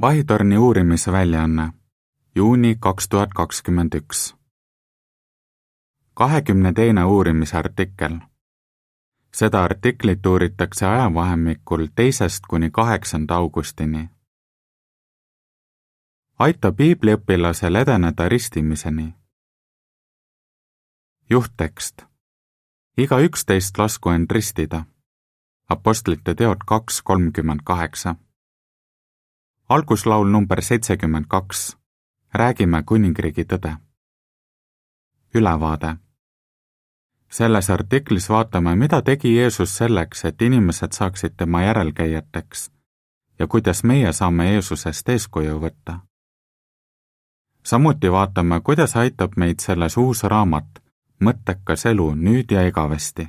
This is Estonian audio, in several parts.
vahitorni uurimise väljaanne, juuni kaks tuhat kakskümmend üks. kahekümne teine uurimisartikkel. seda artiklit uuritakse ajavahemikul teisest kuni kaheksanda augustini. aita piibliõpilasel edeneda ristimiseni. juhttekst. iga üksteist lasku end ristida. Apostlite teod kaks kolmkümmend kaheksa alguslaul number seitsekümmend kaks. räägime kuningriigi tõde. ülevaade. selles artiklis vaatame, mida tegi Jeesus selleks, et inimesed saaksid tema järelkäijateks ja kuidas meie saame Jeesusest eeskuju võtta. samuti vaatame, kuidas aitab meid selles uus raamat Mõttekas elu nüüd ja igavesti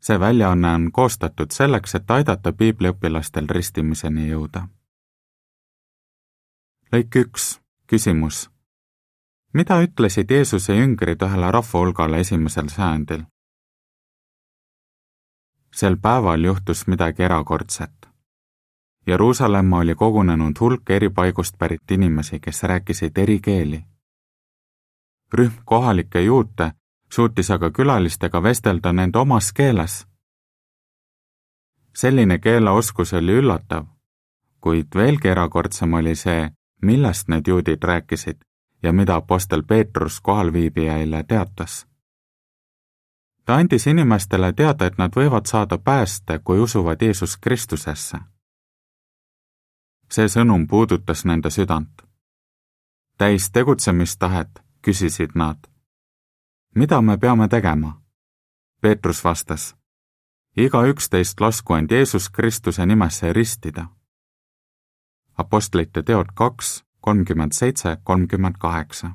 see väljaanne on koostatud selleks, et aidata piibliõpilastel ristimiseni jõuda lõik üks, küsimus. mida ütlesid Jeesuse jüngrid ühele rahvahulgale esimesel sajandil? sel päeval juhtus midagi erakordset. Jeruusalemma oli kogunenud hulk eri paigust pärit inimesi, kes rääkisid eri keeli. rühm kohalikke juute suutis aga külalistega vestelda nende omas keeles. selline keeleoskus oli üllatav, kuid veelgi erakordsem oli see, millest need juudid rääkisid ja mida Apostel Peetrus kohalviibijaile teatas. ta andis inimestele teada, et nad võivad saada pääste, kui usuvad Jeesus Kristusesse. see sõnum puudutas nende südant. täis tegutsemistahet küsisid nad. mida me peame tegema? Peetrus vastas. igaüks teist lasku end Jeesus Kristuse nimesse ristida Apostlite teod kaks, kolmkümmend seitse, kolmkümmend kaheksa.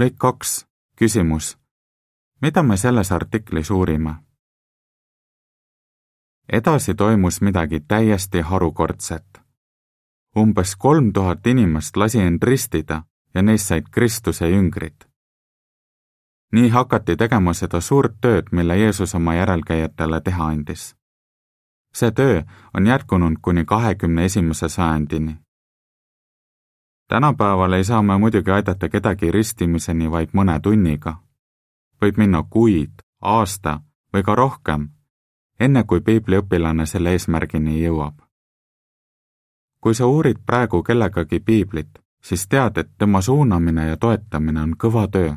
lõik kaks, küsimus. mida me selles artiklis uurime? edasi toimus midagi täiesti harukordset. umbes kolm tuhat inimest lasi end ristida ja neist said Kristuse jüngrid. nii hakati tegema seda suurt tööd, mille Jeesus oma järelkäijatele teha andis see töö on jätkunud kuni kahekümne esimese sajandini. tänapäeval ei saa me muidugi aidata kedagi ristimiseni vaid mõne tunniga. võib minna kuid, aasta või ka rohkem, enne kui piibliõpilane selle eesmärgini jõuab. kui sa uurid praegu kellegagi piiblit, siis tead, et tema suunamine ja toetamine on kõva töö.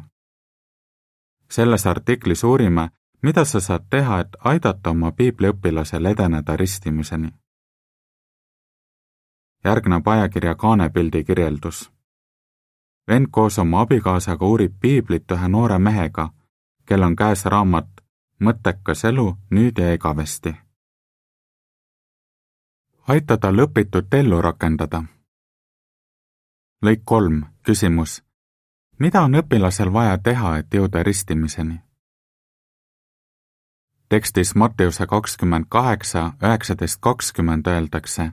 selles artiklis uurime, mida sa saad teha, et aidata oma piibliõpilasel edeneda ristimiseni? järgneb ajakirja kaanepildi kirjeldus. vend koos oma abikaasaga uurib piiblit ühe noore mehega, kel on käes raamat Mõttekas elu nüüd ja igavesti. aita tal õpitut ellu rakendada. lõik kolm, küsimus. mida on õpilasel vaja teha, et jõuda ristimiseni? Tekstis Matteuse kakskümmend kaheksa, üheksateist kakskümmend öeldakse.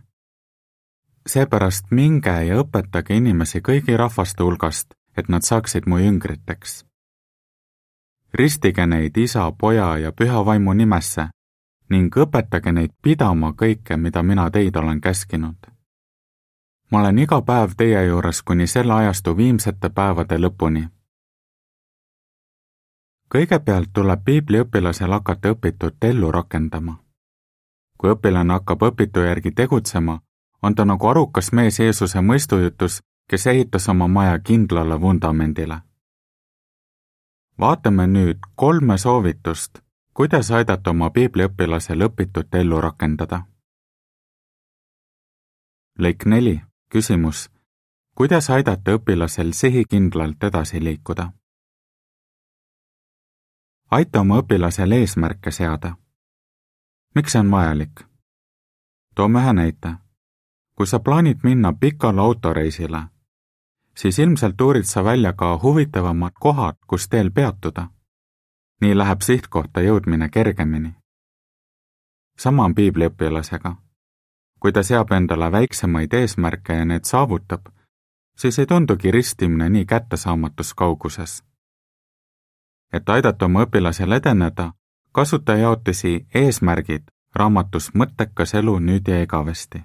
seepärast minge ja õpetage inimesi kõigi rahvaste hulgast, et nad saaksid mu jüngriteks. ristige neid isa, poja ja püha vaimu nimesse ning õpetage neid pidama kõike, mida mina teid olen käskinud. ma olen iga päev teie juures kuni selle ajastu viimsete päevade lõpuni kõigepealt tuleb piibliõpilasel hakata õpitut ellu rakendama. kui õpilane hakkab õpitu järgi tegutsema, on ta nagu arukas mees Jeesuse mõistujutus, kes ehitas oma maja kindlale vundamendile. vaatame nüüd kolme soovitust, kuidas aidata oma piibliõpilasel õpitut ellu rakendada. lõik neli, küsimus. kuidas aidata õpilasel sihikindlalt edasi liikuda? Aita oma õpilasel eesmärke seada. miks see on vajalik? toome ühe näite. kui sa plaanid minna pikale autoreisile, siis ilmselt uurid sa välja ka huvitavamad kohad, kus teel peatuda. nii läheb sihtkohta jõudmine kergemini. sama on piibliõpilasega. kui ta seab endale väiksemaid eesmärke ja need saavutab, siis ei tundugi ristimine nii kättesaamatus kauguses et aidata oma õpilasel edeneda, kasuta jaotisi Eesmärgid raamatus Mõttekas elu nüüd ja igavesti.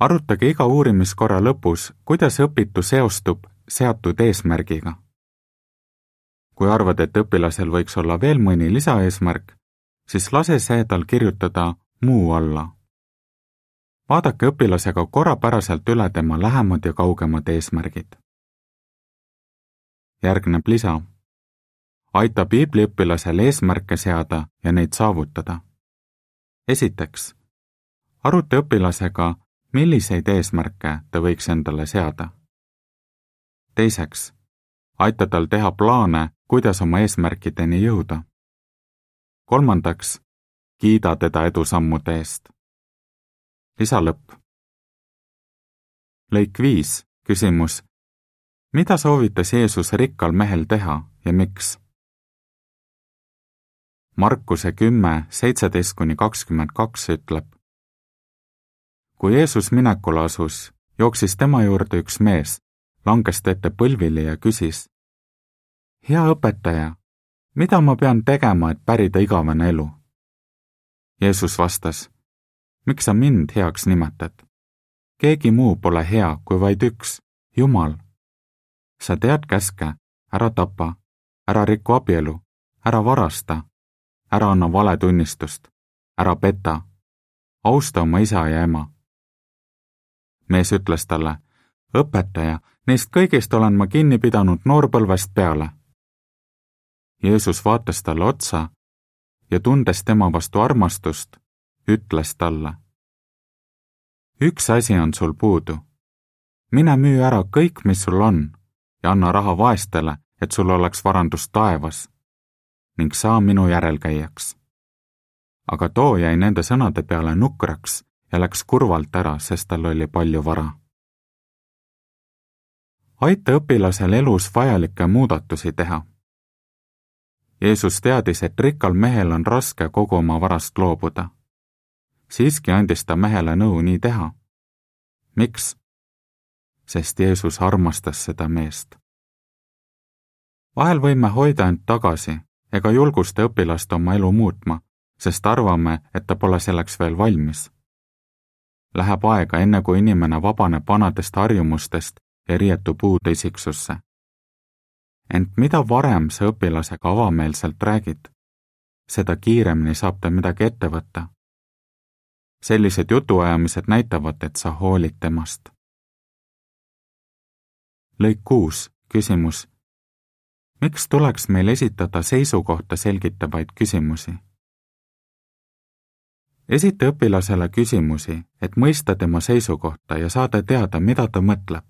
arutage iga uurimiskorra lõpus, kuidas õpitu seostub seatud eesmärgiga. kui arvad, et õpilasel võiks olla veel mõni lisaeesmärk, siis lase see tal kirjutada muu alla. vaadake õpilasega korrapäraselt üle tema lähemad ja kaugemad eesmärgid. Järgneb lisa. aita piibliõpilasel eesmärke seada ja neid saavutada. esiteks, aruta õpilasega, milliseid eesmärke ta võiks endale seada. teiseks, aita tal teha plaane, kuidas oma eesmärkideni jõuda. kolmandaks, kiida teda edusammude eest. lisalõpp. lõik viis, küsimus. Mida soovitas Jeesus rikkal mehel teha ja miks? Markuse kümme, seitseteist kuni kakskümmend kaks ütleb. kui Jeesus minekule asus, jooksis tema juurde üks mees, langes ta ette põlvili ja küsis. hea õpetaja, mida ma pean tegema, et pärida igavene elu? Jeesus vastas, miks sa mind heaks nimetad? keegi muu pole hea kui vaid üks, Jumal. Sa tead käske, ära tapa, ära riku abielu, ära varasta, ära anna valetunnistust, ära peta, austa oma isa ja ema. mees ütles talle, õpetaja, neist kõigist olen ma kinni pidanud noorpõlvest peale. Jeesus vaatas talle otsa ja tundes tema vastu armastust, ütles talle. üks asi on sul puudu. mine müü ära kõik, mis sul on ja anna raha vaestele, et sul oleks varandus taevas ning saa minu järelkäijaks. aga too jäi nende sõnade peale nukraks ja läks kurvalt ära, sest tal oli palju vara. aita õpilasel elus vajalikke muudatusi teha Jeesus teadis, et rikkal mehel on raske kogu oma varast loobuda. siiski andis ta mehele nõu nii teha. miks? Sest Jeesus armastas seda meest. vahel võime hoida end tagasi ega julgusta õpilast oma elu muutma, sest arvame, et ta pole selleks veel valmis. Läheb aega, enne kui inimene vabaneb vanadest harjumustest ja riietub uude isiksusse ent mida varem sa õpilasega avameelselt räägid, seda kiiremini saab ta midagi ette võtta. sellised jutuajamised näitavad, et sa hoolid temast. Lõik kuus, küsimus. miks tuleks meil esitada seisukohta selgitavaid küsimusi? esita õpilasele küsimusi, et mõista tema seisukohta ja saada teada, mida ta mõtleb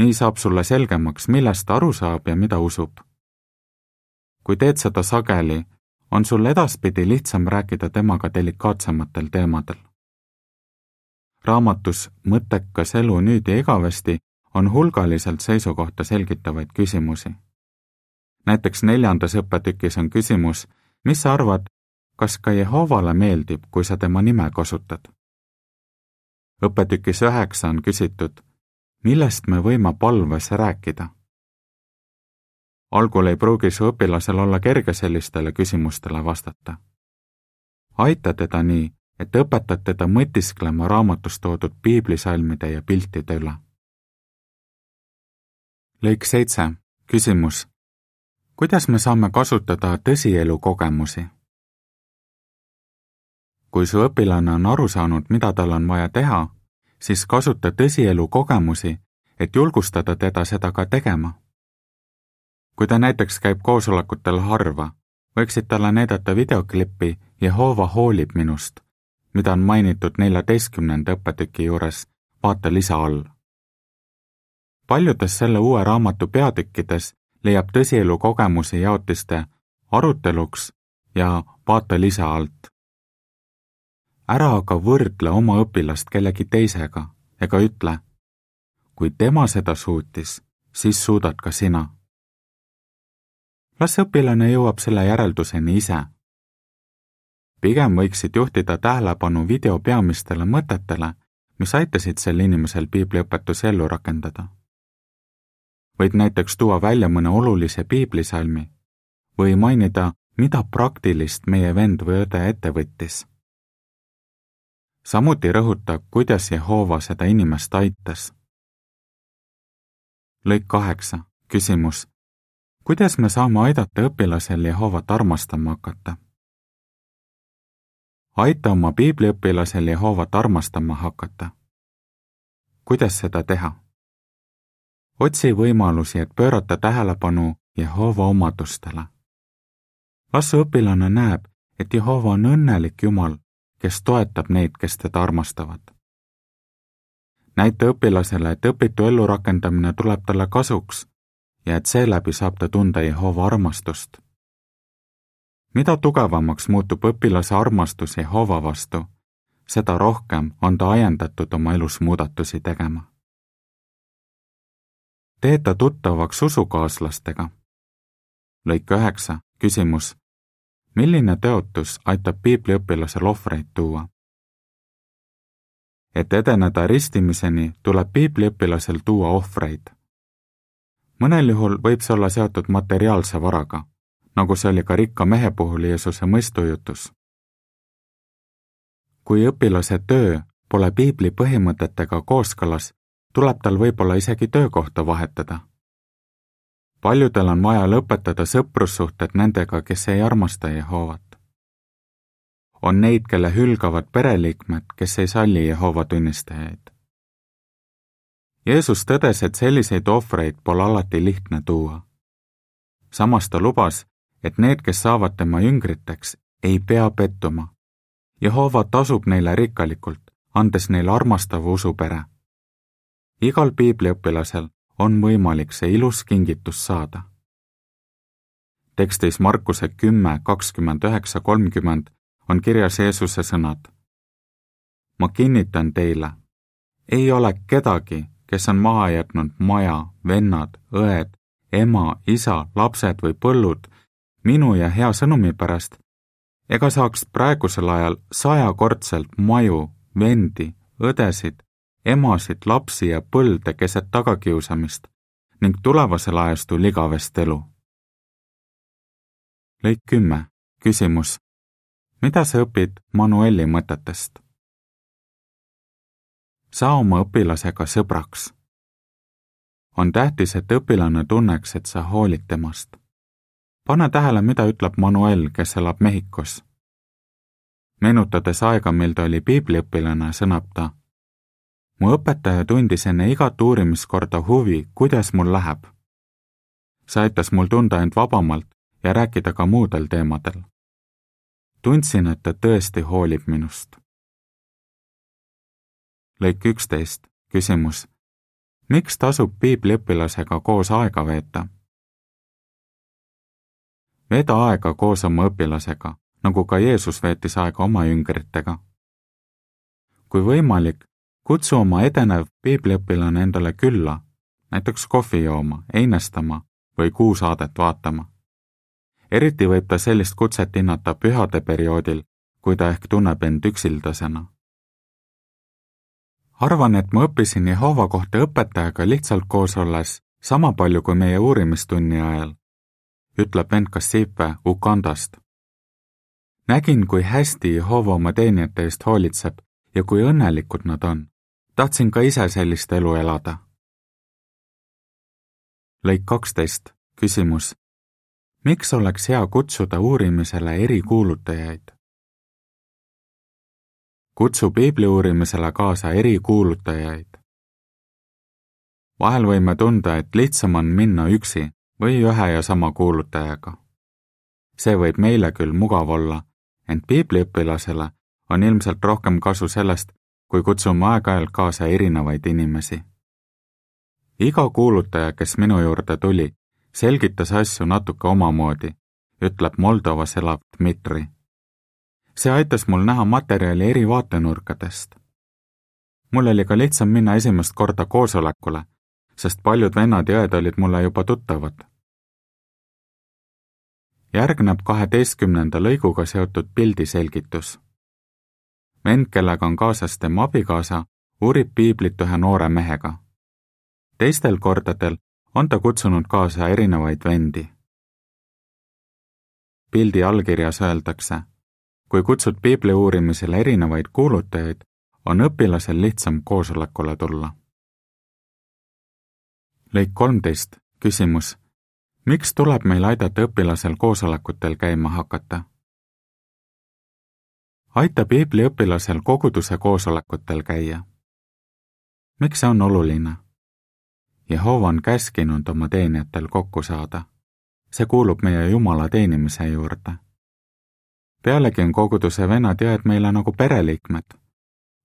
nii saab sulle selgemaks, millest ta aru saab ja mida usub. kui teed seda sageli, on sul edaspidi lihtsam rääkida temaga delikaatsematel teemadel. raamatus Mõttekas elu nüüd ja igavesti on hulgaliselt seisukohta selgitavaid küsimusi. näiteks neljandas õppetükis on küsimus, mis sa arvad, kas ka Jehovale meeldib, kui sa tema nime kasutad? õppetükis üheksa on küsitud millest me võime palves rääkida? algul ei pruugi su õpilasel olla kerge sellistele küsimustele vastata. aita teda nii, et õpetad teda mõtisklema raamatus toodud piiblisalmide ja piltide üle. Lõik seitse, küsimus. kuidas me saame kasutada tõsielu kogemusi? kui su õpilane on aru saanud, mida tal on vaja teha siis kasuta tõsielu kogemusi, et julgustada teda seda ka tegema. kui ta näiteks käib koosolekutel harva, võiksid talle näidata videoklippi Jehova hoolib minust, mida on mainitud neljateistkümnenda õppetüki juures, vaata lisa all. Paljudes selle uue raamatu peatükkides leiab tõsielu kogemusi jaotiste aruteluks ja vaata lisa alt ära aga võrdle oma õpilast kellegi teisega ega ütle, kui tema seda suutis, siis suudad ka sina. las õpilane jõuab selle järelduseni ise. pigem võiksid juhtida tähelepanu video peamistele mõtetele, mis aitasid sel inimesel piibliõpetuse ellu rakendada. Võid näiteks tuua välja mõne olulise piiblisalmi või mainida, mida praktilist meie vend või õde ette võttis samuti rõhutab, kuidas Jehova seda inimest aitas. lõik kaheksa, küsimus. kuidas me saame aidata õpilasel Jehovat armastama hakata? aita oma piibliõpilasel Jehovat armastama hakata. kuidas seda teha? Otsi võimalusi, et pöörata tähelepanu Jehova omadustele. las õpilane näeb, et Jehova on õnnelik Jumal, kes toetab neid, kes teda armastavad. näita õpilasele, et õpitu ellurakendamine tuleb talle kasuks ja et seeläbi saab ta tunda Jehova armastust. mida tugevamaks muutub õpilase armastus Jehova vastu, seda rohkem on ta ajendatud oma elus muudatusi tegema. Tee ta tuttavaks usukaaslastega. lõik üheksa, küsimus milline tõotus aitab piibliõpilasel ohvreid tuua? et edeneda ristimiseni, tuleb piibliõpilasel tuua ohvreid. mõnel juhul võib see olla seotud materiaalse varaga, nagu see oli ka rikka mehe puhul Jeesuse mõistujutus. kui õpilase töö pole piibli põhimõtetega kooskõlas, tuleb tal võib-olla isegi töökohta vahetada paljudel on vaja lõpetada sõprussuhted nendega, kes ei armasta Jehovat. on neid, kelle hülgavad pereliikmed, kes ei salli Jehova tunnistajaid. Jeesus tõdes, et selliseid ohvreid pole alati lihtne tuua. samas ta lubas, et need, kes saavad tema jüngriteks, ei pea pettuma. Jehova tasub neile rikkalikult, andes neile armastava usupere. Igal piibliõpilasel on võimalik see ilus kingitus saada. tekstis Markuse kümme, kakskümmend üheksa, kolmkümmend on kirjas Jeesuse sõnad. ma kinnitan teile, ei ole kedagi, kes on maha jätnud maja, vennad, õed, ema, isa, lapsed või põllud minu ja hea sõnumi pärast, ega saaks praegusel ajal sajakordselt maju, vendi, õdesid, emasid, lapsi ja põlde keset tagakiusamist ning tulevasel ajastul igavest elu. lõik kümme, küsimus. mida sa õpid Manueli mõtetest? saa oma õpilasega sõbraks. on tähtis, et õpilane tunneks, et sa hoolid temast. pane tähele, mida ütleb Manuel, kes elab Mehhikos. meenutades aega, mil ta oli piibliõpilane, sõnab ta mu õpetaja tundis enne igat uurimiskorda huvi, kuidas mul läheb. see aitas mul tunda end vabamalt ja rääkida ka muudel teemadel. tundsin, et ta tõesti hoolib minust. lõik üksteist, küsimus. miks tasub piibliõpilasega koos aega veeta? veeda aega koos oma õpilasega, nagu ka Jeesus veetis aega oma jüngritega. kui võimalik, kutsu oma edenev piibliõpilane endale külla, näiteks kohvi jooma, einestama või kuusaadet vaatama. eriti võib ta sellist kutset hinnata pühade perioodil, kui ta ehk tunneb end üksildasena. arvan, et ma õppisin Jehova kohta õpetajaga lihtsalt koos olles sama palju kui meie uurimistunni ajal, ütleb Ent Kassipe Ugandast. nägin, kui hästi Jehova oma teenijate eest hoolitseb ja kui õnnelikud nad on tahtsin ka ise sellist elu elada. lõik kaksteist, küsimus. miks oleks hea kutsuda uurimisele erikuulutajaid? kutsu piibli uurimisele kaasa erikuulutajaid. vahel võime tunda, et lihtsam on minna üksi või ühe ja sama kuulutajaga. see võib meile küll mugav olla, ent piibliõpilasele on ilmselt rohkem kasu sellest, kui kutsume aeg-ajalt kaasa erinevaid inimesi. iga kuulutaja, kes minu juurde tuli, selgitas asju natuke omamoodi, ütleb Moldovas elav Dmitri. see aitas mul näha materjali eri vaatenurkadest. mul oli ka lihtsam minna esimest korda koosolekule, sest paljud vennad ja õed olid mulle juba tuttavad. järgneb kaheteistkümnenda lõiguga seotud pildiselgitus vend, kellega on kaasas tema abikaasa, uurib piiblit ühe noore mehega. teistel kordadel on ta kutsunud kaasa erinevaid vendi. pildi allkirjas öeldakse, kui kutsud piibli uurimisele erinevaid kuulutajaid, on õpilasel lihtsam koosolekule tulla. lõik kolmteist, küsimus. miks tuleb meil aidata õpilasel koosolekutel käima hakata? Aita piibliõpilasel koguduse koosolekutel käia. miks see on oluline? Jehova on käskinud oma teenijatel kokku saada. see kuulub meie Jumala teenimise juurde. pealegi on koguduse vennad ja õed meile nagu pereliikmed.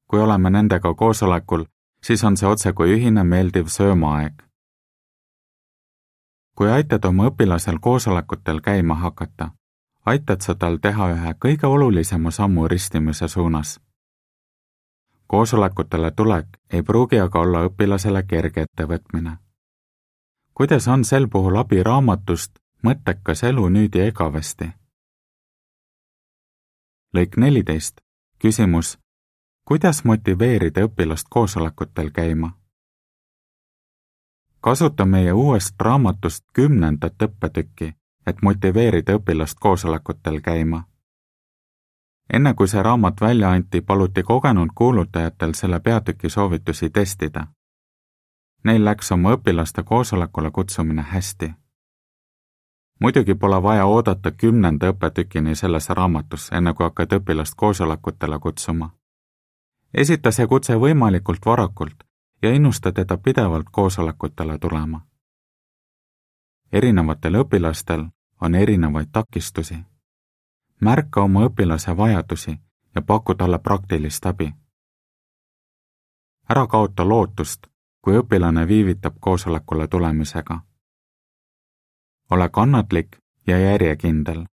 kui oleme nendega koosolekul, siis on see otsekui ühine meeldiv söömaaeg. kui aitad oma õpilasel koosolekutel käima hakata, aitad sa tal teha ühe kõige olulisema sammu ristimise suunas. koosolekutele tulek ei pruugi aga olla õpilasele kerge ettevõtmine. kuidas on sel puhul abi raamatust Mõttekas elu nüüd ja igavesti? lõik neliteist, küsimus. kuidas motiveerida õpilast koosolekutel käima? kasuta meie uuest raamatust kümnendat õppetükki et motiveerida õpilast koosolekutel käima. enne kui see raamat välja anti, paluti kogenud kuulutajatel selle peatüki soovitusi testida. Neil läks oma õpilaste koosolekule kutsumine hästi. muidugi pole vaja oodata kümnenda õppetükini selles raamatus, enne kui hakkad õpilast koosolekutele kutsuma. esita see kutse võimalikult varakult ja innusta teda pidevalt koosolekutele tulema erinevatel õpilastel on erinevaid takistusi. märka oma õpilase vajadusi ja paku talle praktilist abi. ära kaota lootust, kui õpilane viivitab koosolekule tulemisega. ole kannatlik ja järjekindel.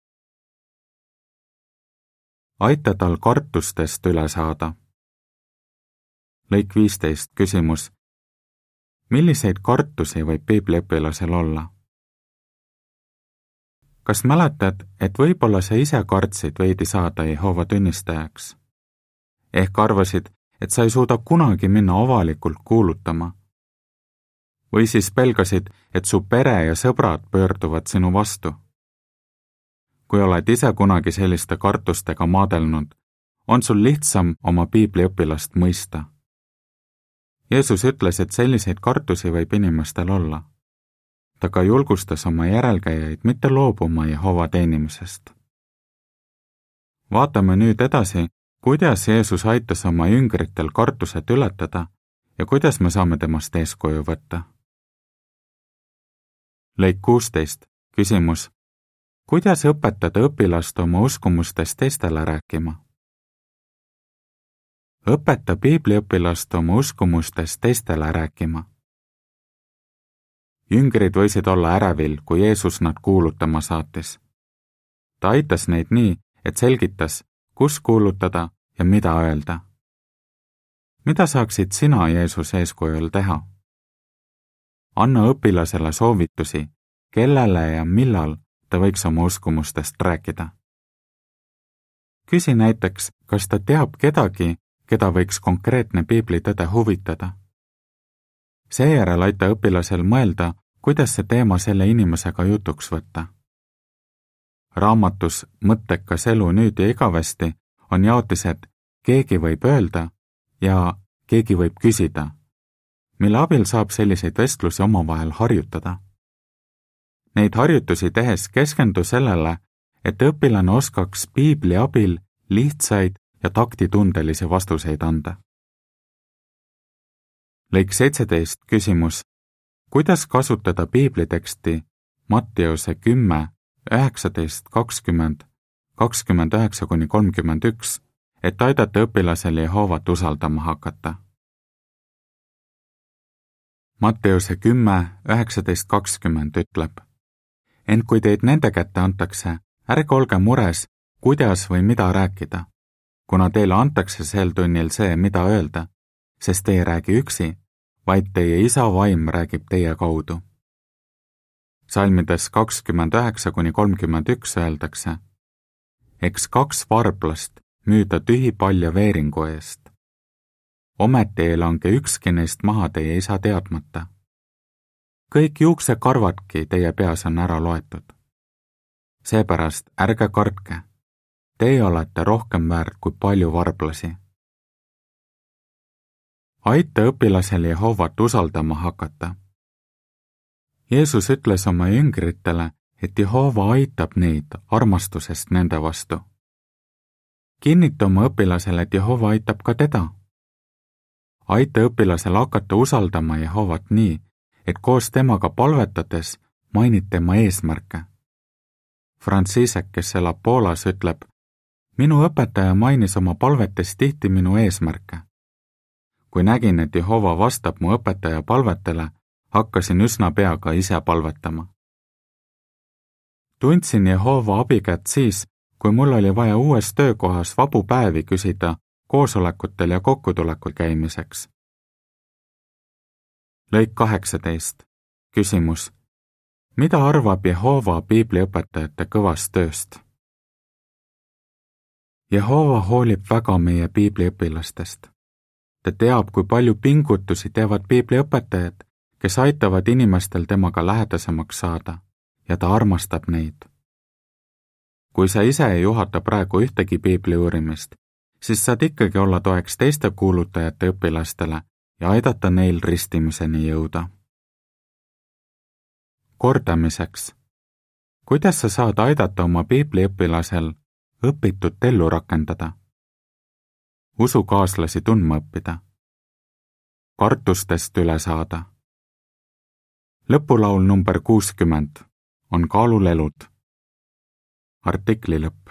aita tal kartustest üle saada. lõik viisteist, küsimus. milliseid kartusi võib piibliõpilasel olla? Kas mäletad, et võib-olla sa ise kartsid veidi saada Jehova tunnistajaks? ehk arvasid, et sa ei suuda kunagi minna avalikult kuulutama. või siis pelgasid, et su pere ja sõbrad pöörduvad sinu vastu. kui oled ise kunagi selliste kartustega maadelnud, on sul lihtsam oma piibliõpilast mõista. Jeesus ütles, et selliseid kartusi võib inimestel olla ta ka julgustas oma järelkäijaid mitte loobuma Jehova teenimisest. vaatame nüüd edasi, kuidas Jeesus aitas oma jüngritel kartused ületada ja kuidas me saame temast eeskuju võtta. lõik kuusteist, küsimus. kuidas õpetada õpilast oma uskumustest teistele rääkima? õpeta piibliõpilast oma uskumustest teistele rääkima jüngrid võisid olla ärevil, kui Jeesus nad kuulutama saatis. ta aitas neid nii, et selgitas, kus kuulutada ja mida öelda. mida saaksid sina Jeesuse eeskujul teha? anna õpilasele soovitusi, kellele ja millal ta võiks oma uskumustest rääkida. küsi näiteks, kas ta teab kedagi, keda võiks konkreetne piiblitõde huvitada. seejärel aita õpilasel mõelda, kuidas see teema selle inimesega jutuks võtta? raamatus Mõttekas elu nüüd ja igavesti on jaotised keegi võib öelda ja keegi võib küsida, mille abil saab selliseid vestlusi omavahel harjutada. Neid harjutusi tehes keskendu sellele, et õpilane oskaks piibli abil lihtsaid ja taktitundelisi vastuseid anda. lõik seitseteist, küsimus kuidas kasutada piibliteksti Matteuse kümme, üheksateist, kakskümmend, kakskümmend üheksa kuni kolmkümmend üks, et aidata õpilasel Jehovat usaldama hakata. Matteuse kümme, üheksateist, kakskümmend ütleb. ent kui teid nende kätte antakse, ärge olge mures, kuidas või mida rääkida, kuna teile antakse sel tunnil see, mida öelda, sest te ei räägi üksi vaid teie isa vaim räägib teie kaudu. salmides kakskümmend üheksa kuni kolmkümmend üks öeldakse, eks kaks varblast müüda tühipalja veeringu eest. ometi ei lange ükski neist maha teie isa teadmata. kõik juuksekarvadki teie peas on ära loetud. seepärast ärge kartke, teie olete rohkem väärt kui palju varblasi aita õpilasel Jehovat usaldama hakata. Jeesus ütles oma jüngritele, et Jehova aitab neid armastusest nende vastu. kinnita oma õpilasele, et Jehova aitab ka teda. aita õpilasel hakata usaldama Jehovat nii, et koos temaga palvetades mainid tema eesmärke. Francisek, kes elab Poolas, ütleb, minu õpetaja mainis oma palvetes tihti minu eesmärke. Kui nägin, et Jehova vastab mu õpetaja palvetele, hakkasin üsna pea ka ise palvetama. tundsin Jehova abikätt siis, kui mul oli vaja uues töökohas vabu päevi küsida koosolekutel ja kokkutulekul käimiseks. lõik kaheksateist. küsimus. mida arvab Jehova piibliõpetajate kõvast tööst? Jehova hoolib väga meie piibliõpilastest. Ta teab, kui palju pingutusi teevad piibliõpetajad, kes aitavad inimestel temaga lähedasemaks saada ja ta armastab neid. kui sa ise ei juhata praegu ühtegi piibli uurimist, siis saad ikkagi olla toeks teiste kuulutajate õpilastele ja aidata neil ristimiseni jõuda. kordamiseks. kuidas sa saad aidata oma piibliõpilasel õpitut ellu rakendada, usukaaslasi tundma õppida, kartustest üle saada. lõpulaul number kuuskümmend on Kaalul elud. artikli lõpp